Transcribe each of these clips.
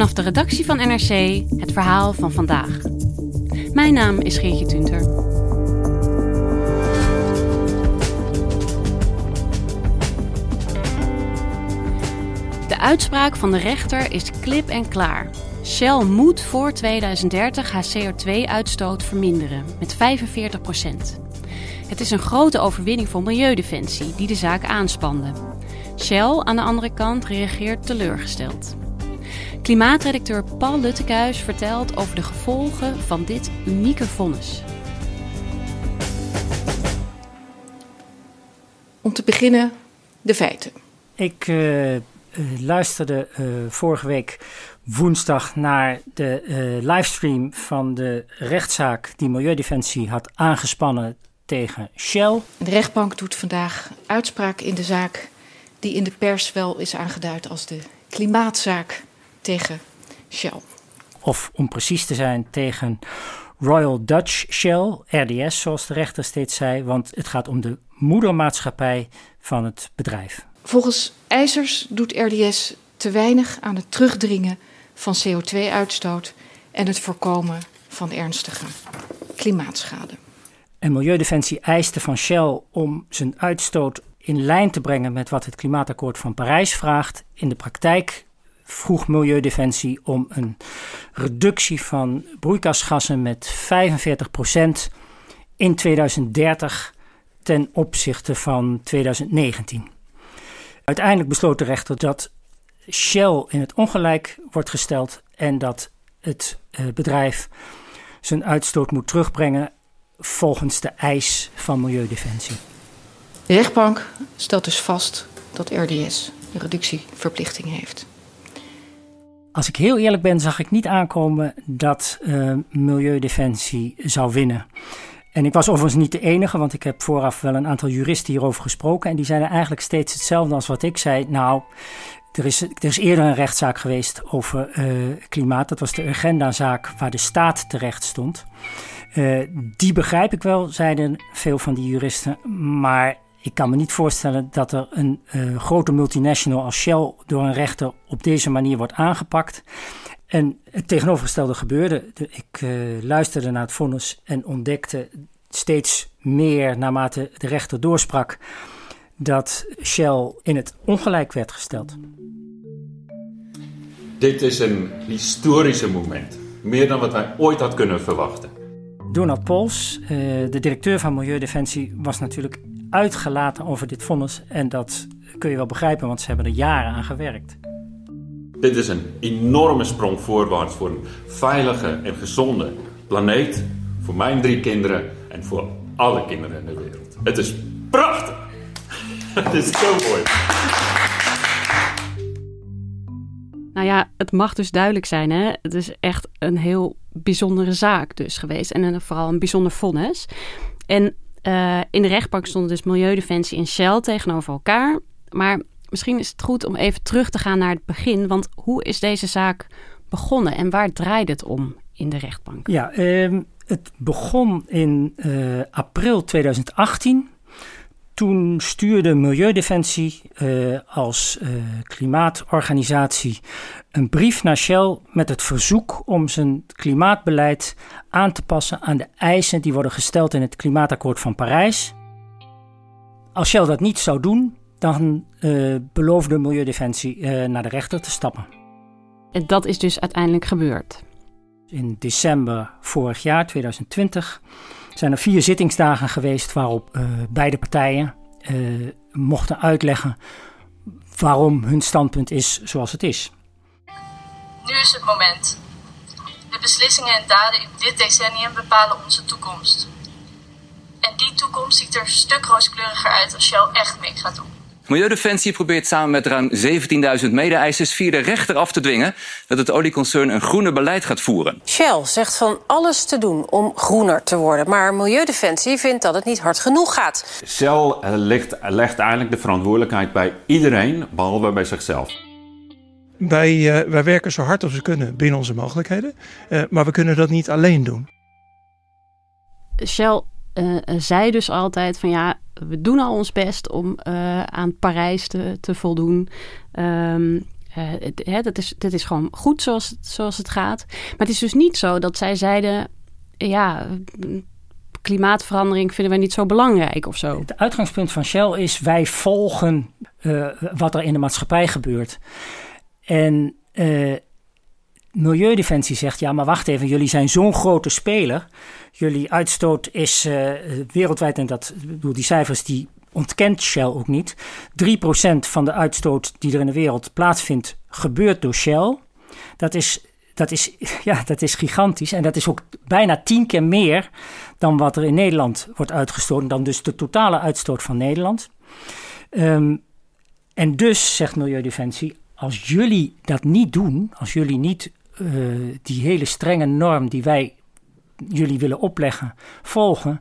Vanaf de redactie van NRC het verhaal van vandaag. Mijn naam is Geertje Tunter. De uitspraak van de rechter is klip en klaar. Shell moet voor 2030 haar CO2-uitstoot verminderen met 45% Het is een grote overwinning voor Milieudefensie die de zaak aanspande. Shell aan de andere kant reageert teleurgesteld. Klimaatredacteur Paul Luttekuis vertelt over de gevolgen van dit unieke vonnis. Om te beginnen de feiten. Ik uh, luisterde uh, vorige week woensdag naar de uh, livestream van de rechtszaak die Milieudefensie had aangespannen tegen Shell. De rechtbank doet vandaag uitspraak in de zaak die in de pers wel is aangeduid als de klimaatzaak tegen Shell. Of om precies te zijn tegen Royal Dutch Shell, RDS zoals de rechter steeds zei, want het gaat om de moedermaatschappij van het bedrijf. Volgens eisers doet RDS te weinig aan het terugdringen van CO2-uitstoot en het voorkomen van ernstige klimaatschade. En Milieudefensie eiste van Shell om zijn uitstoot in lijn te brengen met wat het klimaatakkoord van Parijs vraagt. In de praktijk vroeg Milieudefensie om een reductie van broeikasgassen met 45% in 2030 ten opzichte van 2019. Uiteindelijk besloot de rechter dat Shell in het ongelijk wordt gesteld en dat het uh, bedrijf zijn uitstoot moet terugbrengen volgens de eis van Milieudefensie. De rechtbank stelt dus vast dat RDS een reductieverplichting heeft. Als ik heel eerlijk ben, zag ik niet aankomen dat uh, Milieudefensie zou winnen. En ik was overigens niet de enige, want ik heb vooraf wel een aantal juristen hierover gesproken. En die zeiden eigenlijk steeds hetzelfde als wat ik zei. Nou, er is, er is eerder een rechtszaak geweest over uh, klimaat. Dat was de Urgenda-zaak waar de staat terecht stond. Uh, die begrijp ik wel, zeiden veel van die juristen. Maar ik kan me niet voorstellen dat er een uh, grote multinational als Shell door een rechter op deze manier wordt aangepakt. En het tegenovergestelde gebeurde. Ik uh, luisterde naar het vonnis en ontdekte steeds meer naarmate de rechter doorsprak dat Shell in het ongelijk werd gesteld. Dit is een historische moment. Meer dan wat wij ooit had kunnen verwachten. Donald Pols, uh, de directeur van Milieudefensie, was natuurlijk uitgelaten over dit vonnis. En dat kun je wel begrijpen, want ze hebben er jaren aan gewerkt. Dit is een enorme sprong voorwaarts voor een veilige en gezonde planeet. Voor mijn drie kinderen en voor alle kinderen in de wereld. Het is prachtig! Het is zo mooi. Nou ja, het mag dus duidelijk zijn, hè? Het is echt een heel bijzondere zaak dus geweest. En een, vooral een bijzonder vonnis. En uh, in de rechtbank stonden dus Milieudefensie en Shell tegenover elkaar. Maar misschien is het goed om even terug te gaan naar het begin. Want hoe is deze zaak begonnen en waar draait het om in de rechtbank? Ja, uh, het begon in uh, april 2018. Toen stuurde Milieudefensie uh, als uh, klimaatorganisatie een brief naar Shell met het verzoek om zijn klimaatbeleid aan te passen aan de eisen die worden gesteld in het klimaatakkoord van Parijs. Als Shell dat niet zou doen, dan uh, beloofde Milieudefensie naar de rechter te stappen. En dat is dus uiteindelijk gebeurd. In december vorig jaar, 2020, zijn er vier zittingsdagen geweest waarop uh, beide partijen mochten uitleggen waarom hun standpunt is zoals het is. Nu is het moment. De beslissingen en daden in dit decennium bepalen onze toekomst. En die toekomst ziet er stuk rooskleuriger uit als Shell echt mee gaat doen. Milieudefensie probeert samen met ruim 17.000 mede-eisers via de rechter af te dwingen dat het olieconcern een groener beleid gaat voeren. Shell zegt van alles te doen om groener te worden, maar Milieudefensie vindt dat het niet hard genoeg gaat. Shell legt, legt eigenlijk de verantwoordelijkheid bij iedereen, behalve bij zichzelf. Wij, uh, wij werken zo hard als we kunnen binnen onze mogelijkheden, uh, maar we kunnen dat niet alleen doen. Shell uh, zei dus altijd van ja, we doen al ons best om uh, aan Parijs te, te voldoen. Um, uh, dat, is, dat is gewoon goed zoals, zoals het gaat. Maar het is dus niet zo dat zij zeiden: ja, klimaatverandering vinden wij niet zo belangrijk of zo. Het uitgangspunt van Shell is: wij volgen wat er in de maatschappij gebeurt. En Milieudefensie zegt: ja, maar wacht even, jullie zijn zo'n grote speler. Jullie uitstoot is uh, wereldwijd, en dat, bedoel, die cijfers die ontkent Shell ook niet. 3% van de uitstoot die er in de wereld plaatsvindt, gebeurt door Shell. Dat is, dat is, ja, dat is gigantisch. En dat is ook bijna tien keer meer dan wat er in Nederland wordt uitgestoten. Dan dus de totale uitstoot van Nederland. Um, en dus, zegt Milieudefensie, als jullie dat niet doen, als jullie niet uh, die hele strenge norm die wij jullie willen opleggen, volgen,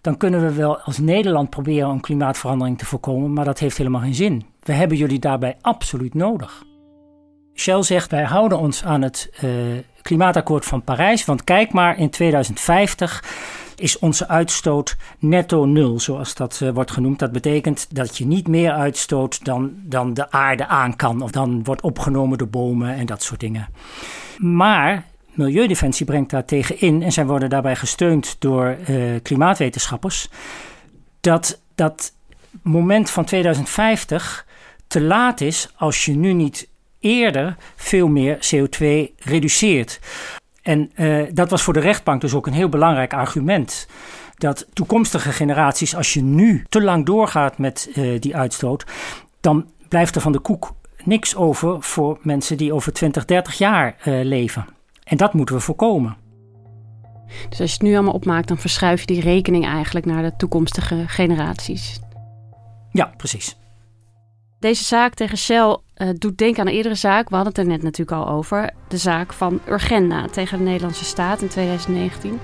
dan kunnen we wel als Nederland proberen een klimaatverandering te voorkomen, maar dat heeft helemaal geen zin. We hebben jullie daarbij absoluut nodig. Shell zegt wij houden ons aan het uh, klimaatakkoord van Parijs, want kijk maar in 2050 is onze uitstoot netto nul, zoals dat uh, wordt genoemd. Dat betekent dat je niet meer uitstoot dan, dan de aarde aan kan, of dan wordt opgenomen door bomen en dat soort dingen. Maar Milieudefensie brengt daar tegen in, en zij worden daarbij gesteund door uh, klimaatwetenschappers, dat dat moment van 2050 te laat is als je nu niet eerder veel meer CO2 reduceert. En uh, dat was voor de rechtbank dus ook een heel belangrijk argument. Dat toekomstige generaties, als je nu te lang doorgaat met uh, die uitstoot, dan blijft er van de koek niks over voor mensen die over 20, 30 jaar uh, leven. En dat moeten we voorkomen. Dus als je het nu allemaal opmaakt, dan verschuif je die rekening eigenlijk naar de toekomstige generaties. Ja, precies. Deze zaak tegen Shell uh, doet denken aan een eerdere zaak. We hadden het er net natuurlijk al over. De zaak van Urgenda tegen de Nederlandse staat in 2019.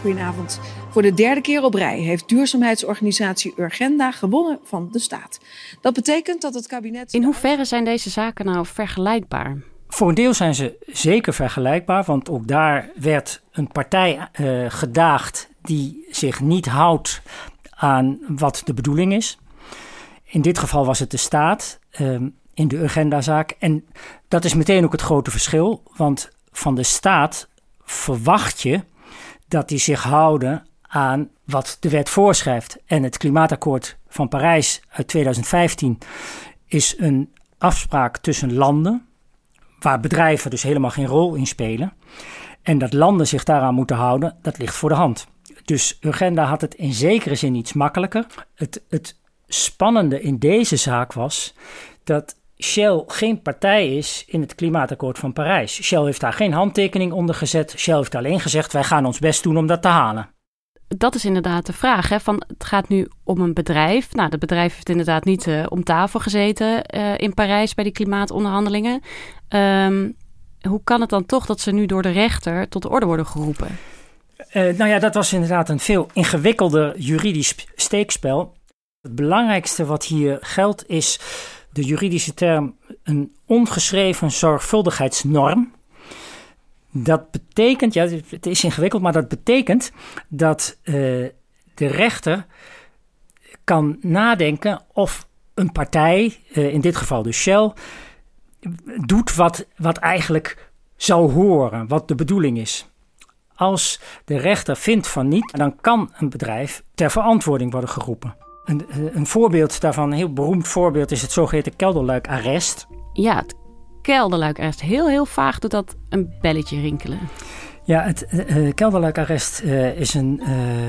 Goedenavond. Voor de derde keer op rij heeft duurzaamheidsorganisatie Urgenda gewonnen van de staat. Dat betekent dat het kabinet. In hoeverre zijn deze zaken nou vergelijkbaar? Voor een deel zijn ze zeker vergelijkbaar, want ook daar werd een partij uh, gedaagd die zich niet houdt aan wat de bedoeling is. In dit geval was het de staat um, in de Urgenda-zaak. En dat is meteen ook het grote verschil, want van de staat verwacht je dat die zich houden aan wat de wet voorschrijft. En het klimaatakkoord van Parijs uit 2015 is een afspraak tussen landen, waar bedrijven dus helemaal geen rol in spelen. En dat landen zich daaraan moeten houden, dat ligt voor de hand. Dus Urgenda had het in zekere zin iets makkelijker. Het, het spannende in deze zaak was dat Shell geen partij is in het klimaatakkoord van Parijs. Shell heeft daar geen handtekening onder gezet. Shell heeft alleen gezegd: wij gaan ons best doen om dat te halen. Dat is inderdaad de vraag. Hè? Van, het gaat nu om een bedrijf. Nou, dat bedrijf heeft inderdaad niet uh, om tafel gezeten uh, in Parijs bij die klimaatonderhandelingen. Um, hoe kan het dan toch dat ze nu door de rechter tot de orde worden geroepen? Uh, nou ja, dat was inderdaad een veel ingewikkelder juridisch steekspel. Het belangrijkste wat hier geldt is de juridische term een ongeschreven zorgvuldigheidsnorm. Dat betekent, ja, het is ingewikkeld, maar dat betekent dat uh, de rechter kan nadenken of een partij, uh, in dit geval dus Shell, doet wat, wat eigenlijk zou horen, wat de bedoeling is. Als de rechter vindt van niet, dan kan een bedrijf ter verantwoording worden geroepen. Een, eh, een voorbeeld daarvan, een heel beroemd voorbeeld, is het zogeheten kelderluikarrest. Ja, het kelderluikarrest. Heel, heel vaag doet dat een belletje rinkelen. Ja, het uh, kelderluikarrest uh, is een uh,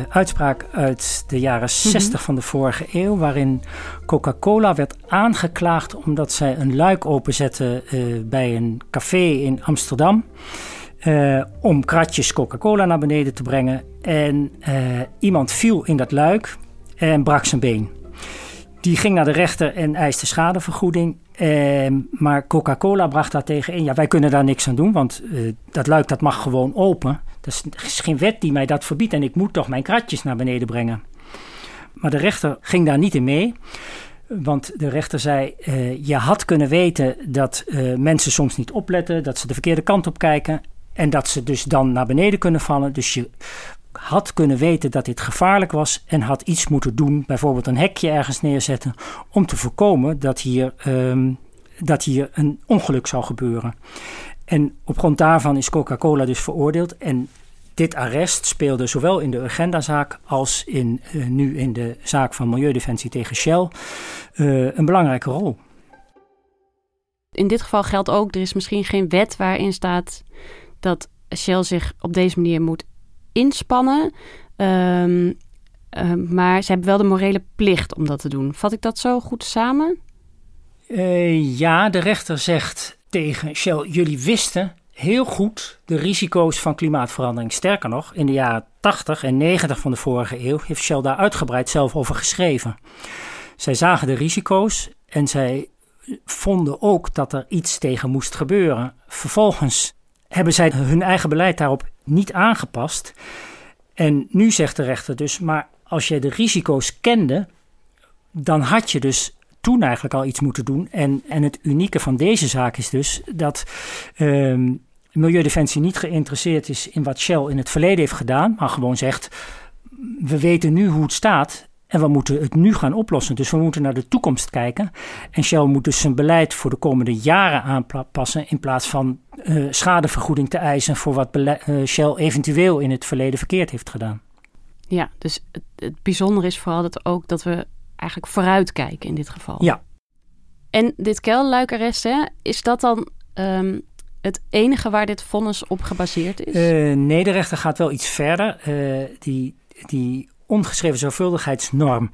uitspraak uit de jaren 60 mm-hmm. van de vorige eeuw, waarin Coca-Cola werd aangeklaagd omdat zij een luik openzette bij een café in Amsterdam. om kratjes Coca-Cola naar beneden te brengen. En iemand viel in dat luik en brak zijn been. Die ging naar de rechter en eiste schadevergoeding. Eh, maar Coca-Cola bracht daar tegen in. Ja, wij kunnen daar niks aan doen, want uh, dat luik dat mag gewoon open. Er is, geen wet die mij dat verbiedt en ik moet toch mijn kratjes naar beneden brengen. Maar de rechter ging daar niet in mee. Want de rechter zei: uh, Je had kunnen weten dat uh, mensen soms niet opletten, dat ze de verkeerde kant op kijken. En dat ze dus dan naar beneden kunnen vallen. Dus je had kunnen weten dat dit gevaarlijk was en had iets moeten doen, bijvoorbeeld een hekje ergens neerzetten, om te voorkomen dat hier, um, dat hier een ongeluk zou gebeuren. En op grond daarvan is Coca-Cola dus veroordeeld. En dit arrest speelde zowel in de Urgenda-zaak als in, uh, nu in de zaak van Milieudefensie tegen Shell uh, een belangrijke rol. In dit geval geldt ook, er is misschien geen wet waarin staat dat Shell zich op deze manier moet inspannen. Um, uh, maar ze hebben wel de morele plicht om dat te doen. Vat ik dat zo goed samen? Uh, ja, de rechter zegt tegen Shell: jullie wisten heel goed de risico's van klimaatverandering. Sterker nog, in de jaren 80 en 90 van de vorige eeuw heeft Shell daar uitgebreid zelf over geschreven. Zij zagen de risico's en zij vonden ook dat er iets tegen moest gebeuren. Vervolgens hebben zij hun eigen beleid daarop niet aangepast. En nu zegt de rechter dus, maar als je de risico's kende, dan had je dus toen eigenlijk al iets moeten doen. En, en het unieke van deze zaak is dus dat uh, Milieudefensie niet geïnteresseerd is in wat Shell in het verleden heeft gedaan, maar gewoon zegt: we weten nu hoe het staat en we moeten het nu gaan oplossen. Dus we moeten naar de toekomst kijken. En Shell moet dus zijn beleid voor de komende jaren aanpassen. In plaats van uh, schadevergoeding te eisen voor wat uh, Shell eventueel in het verleden verkeerd heeft gedaan. Ja, dus het, het bijzondere is vooral dat ook dat we eigenlijk vooruitkijken in dit geval. Ja. En dit kelluikarrest, hè, is dat dan um, het enige waar dit vonnis op gebaseerd is? Uh, nee, de rechter gaat wel iets verder. die, die ongeschreven zorgvuldigheidsnorm.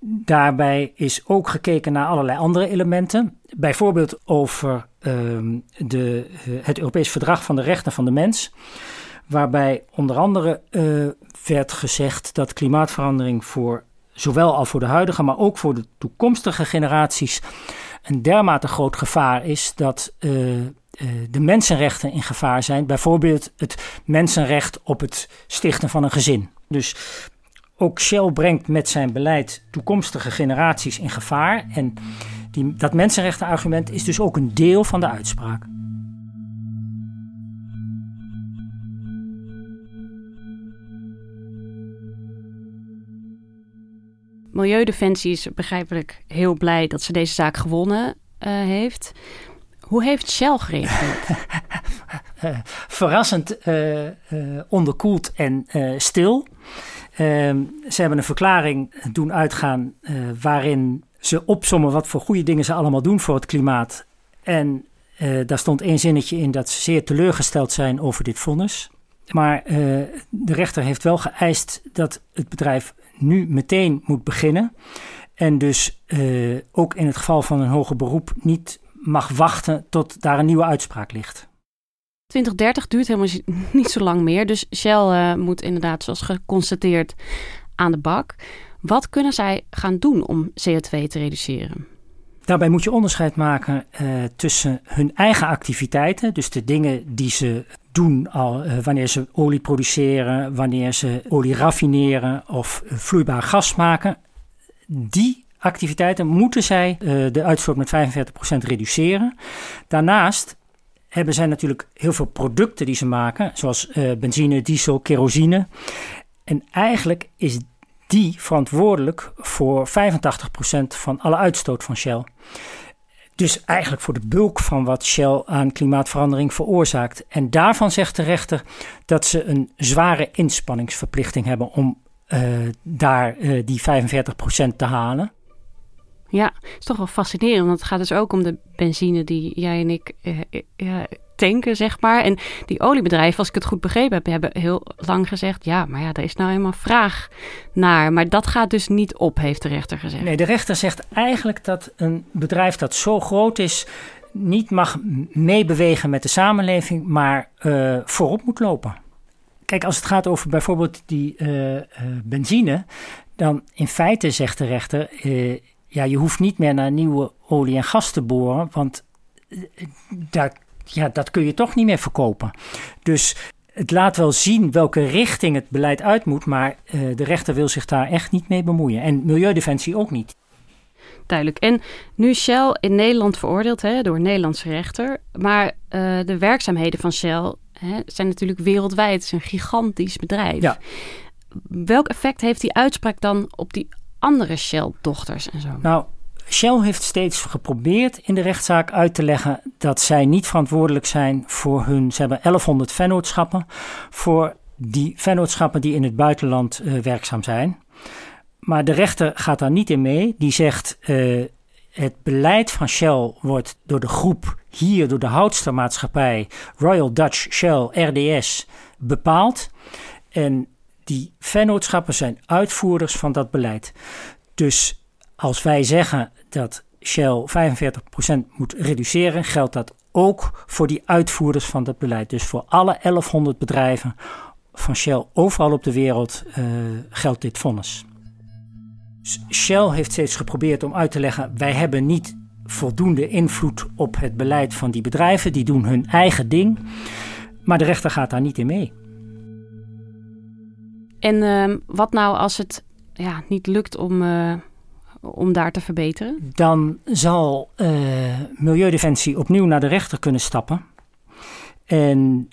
Daarbij is ook gekeken naar allerlei andere elementen. Bijvoorbeeld over um, de, uh, het Europees Verdrag van de Rechten van de Mens. Waarbij onder andere uh, werd gezegd dat klimaatverandering voor zowel al voor de huidige, maar ook voor de toekomstige generaties een dermate groot gevaar is dat uh, de mensenrechten in gevaar zijn. Bijvoorbeeld het mensenrecht op het stichten van een gezin. Dus ook Shell brengt met zijn beleid toekomstige generaties in gevaar. En die, dat mensenrechtenargument is dus ook een deel van de uitspraak. Milieudefensie is begrijpelijk heel blij dat ze deze zaak gewonnen uh, heeft. Hoe heeft Shell gereageerd? uh, verrassend uh, onderkoeld en stil. Ehm, ze hebben een verklaring doen uitgaan uh, waarin ze opsommen wat voor goede dingen ze allemaal doen voor het klimaat. En uh, daar stond één zinnetje in dat ze zeer teleurgesteld zijn over dit vonnis. Maar uh, de rechter heeft wel geëist dat het bedrijf nu meteen moet beginnen. En dus ook in het geval van een hoger beroep niet mag wachten tot daar een nieuwe uitspraak ligt. 2030 duurt helemaal niet zo lang meer. Dus Shell uh, moet inderdaad, zoals geconstateerd, aan de bak. Wat kunnen zij gaan doen om CO2 te reduceren? Daarbij moet je onderscheid maken uh, tussen hun eigen activiteiten, dus de dingen die ze doen al uh, wanneer ze olie produceren, wanneer ze olie raffineren of vloeibaar gas maken. Die activiteiten moeten zij de uitstoot met 45% reduceren. Daarnaast hebben zij natuurlijk heel veel producten die ze maken, zoals uh, benzine, diesel, kerosine. En eigenlijk is die verantwoordelijk voor 85% van alle uitstoot van Shell. Dus eigenlijk voor de bulk van wat Shell aan klimaatverandering veroorzaakt. En daarvan zegt de rechter dat ze een zware inspanningsverplichting hebben om daar die 45% te halen. Ja, het is toch wel fascinerend. Want het gaat dus ook om de benzine die jij en ik uh, tanken, zeg maar. En die oliebedrijven, als ik het goed begrepen heb, hebben heel lang gezegd: ja, maar ja, daar is nou helemaal vraag naar. Maar dat gaat dus niet op, heeft de rechter gezegd. Nee, de rechter zegt eigenlijk dat een bedrijf dat zo groot is. niet mag meebewegen met de samenleving, maar uh, voorop moet lopen. Kijk, als het gaat over bijvoorbeeld die benzine, dan in feite zegt de rechter ja, je hoeft niet meer naar nieuwe olie en gas te boren, want eh, daar, ja, dat kun je toch niet meer verkopen. Dus het laat wel zien welke richting het beleid uit moet, maar uh, de rechter wil zich daar echt niet mee bemoeien. En Milieudefensie ook niet. Duidelijk. En nu Shell in Nederland veroordeeld hè, door een Nederlandse rechter. Maar uh, de werkzaamheden van Shell hè, zijn natuurlijk wereldwijd. Het is een gigantisch bedrijf. Ja. Welk effect heeft die uitspraak dan op die andere Shell-dochters en zo? Nou, Shell heeft steeds geprobeerd in de rechtszaak uit te leggen dat zij niet verantwoordelijk zijn voor hun. Ze hebben 1100 vennootschappen. Voor die vennootschappen die in het buitenland uh, werkzaam zijn. Maar de rechter gaat daar niet in mee. Die zegt. Uh, het beleid van Shell wordt door de groep hier, door de houdstermaatschappij Royal Dutch Shell RDS bepaald. En die vennootschappen zijn uitvoerders van dat beleid. Dus als wij zeggen dat Shell 45% moet reduceren, geldt dat ook voor die uitvoerders van dat beleid. Dus voor alle 1100 bedrijven van Shell overal op de wereld uh, geldt dit vonnis. Shell heeft steeds geprobeerd om uit te leggen: wij hebben niet voldoende invloed op het beleid van die bedrijven, die doen hun eigen ding. Maar de rechter gaat daar niet in mee. En uh, wat nou als het ja, niet lukt om, uh, om daar te verbeteren? Dan zal uh, Milieudefensie opnieuw naar de rechter kunnen stappen. En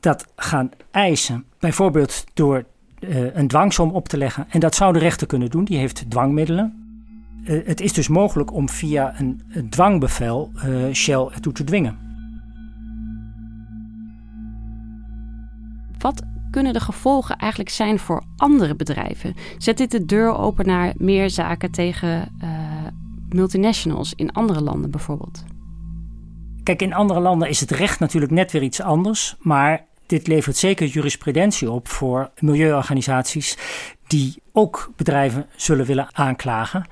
dat gaan eisen. Bijvoorbeeld door uh, een dwangsom op te leggen. En dat zou de rechter kunnen doen. Die heeft dwangmiddelen. het is dus mogelijk om via een, een dwangbevel Shell ertoe te dwingen. Wat kunnen de gevolgen eigenlijk zijn voor andere bedrijven? Zet dit de deur open naar meer zaken tegen uh, multinationals in andere landen bijvoorbeeld? Kijk, in andere landen is het recht natuurlijk net weer iets anders. Maar dit levert zeker jurisprudentie op voor milieuorganisaties die ook bedrijven zullen willen aanklagen.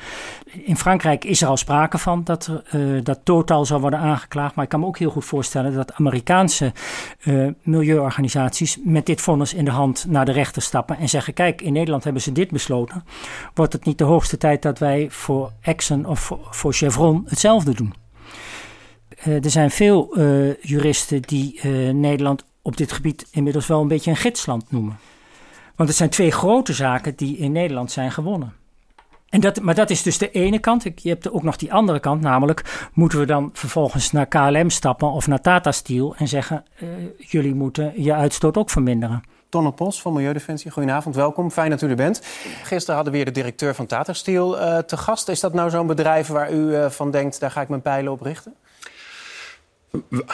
In Frankrijk is er al sprake van dat, uh, dat Total zal worden aangeklaagd. Maar ik kan me ook heel goed voorstellen dat Amerikaanse uh, milieuorganisaties met dit vonnis in de hand naar de rechter stappen en zeggen: Kijk, in Nederland hebben ze dit besloten. Wordt het niet de hoogste tijd dat wij voor Exxon of voor, Chevron hetzelfde doen? Uh, er zijn veel juristen die Nederland op dit gebied inmiddels wel een beetje een gidsland noemen. Want het zijn twee grote zaken die in Nederland zijn gewonnen. En dat, maar dat is dus de ene kant. Je hebt ook nog die andere kant, namelijk moeten we dan vervolgens naar KLM stappen of naar Tata Steel en zeggen: uh, jullie moeten je uitstoot ook verminderen. Tonne Pos van Milieudefensie, goedenavond, welkom. Fijn dat u er bent. Gisteren hadden we weer de directeur van Tata Steel uh, te gast. Is dat nou zo'n bedrijf waar u uh, van denkt, daar ga ik mijn pijlen op richten?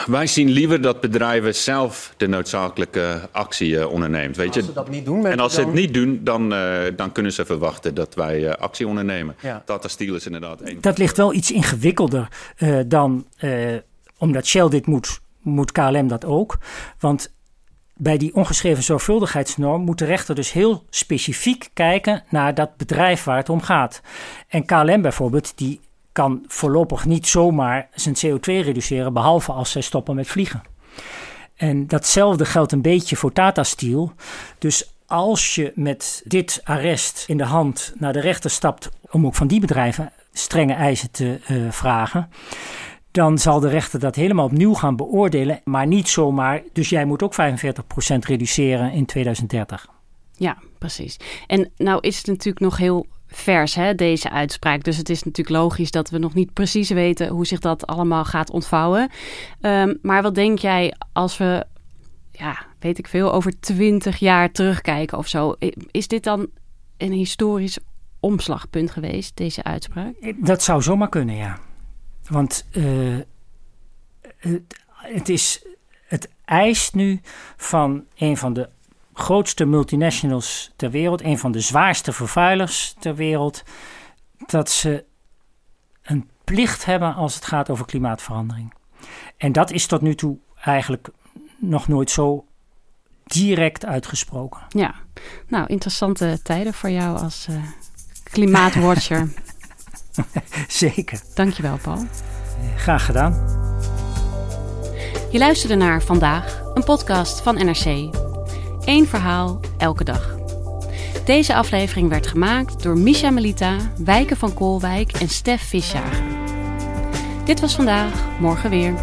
Wij zien liever dat bedrijven zelf de noodzakelijke actie uh, onderneemt. Weet als je? ze dat niet doen... En als ze het niet doen, dan, uh, dan kunnen ze verwachten dat wij uh, actie ondernemen. Ja. Tata Steel is inderdaad één. Dat ligt wel iets ingewikkelder dan... omdat Shell dit moet, moet KLM dat ook. Want bij die ongeschreven zorgvuldigheidsnorm moet de rechter dus heel specifiek kijken naar dat bedrijf waar het om gaat. En KLM bijvoorbeeld, die kan voorlopig niet zomaar zijn CO2 reduceren, behalve als zij stoppen met vliegen. En datzelfde geldt een beetje voor Tata Steel. Dus als je met dit arrest in de hand naar de rechter stapt om ook van die bedrijven strenge eisen te uh, vragen, dan zal de rechter dat helemaal opnieuw gaan beoordelen, maar niet zomaar. Dus jij moet ook 45% reduceren in 2030. Ja, precies. En nou is het natuurlijk nog heel vers, hè, deze uitspraak. Dus het is natuurlijk logisch dat we nog niet precies weten hoe zich dat allemaal gaat ontvouwen. Um, maar wat denk jij als we, ja, weet ik veel, over twintig jaar terugkijken of zo? Is dit dan een historisch omslagpunt geweest, deze uitspraak? Dat zou zomaar kunnen, ja. Want uh, het, het, is, het eist nu van een van de grootste multinationals ter wereld, een van de zwaarste vervuilers ter wereld, dat ze een plicht hebben als het gaat over klimaatverandering. En dat is tot nu toe eigenlijk nog nooit zo direct uitgesproken. Ja, nou, interessante tijden voor jou als uh, klimaatwatcher. Zeker. Dankjewel, Paul. Graag gedaan. Je luisterde naar Vandaag, een podcast van NRC. Eén verhaal, elke dag. Deze aflevering werd gemaakt door Misha Melita, Wijken van Koolwijk en Stef Visjager. Dit was vandaag, morgen weer.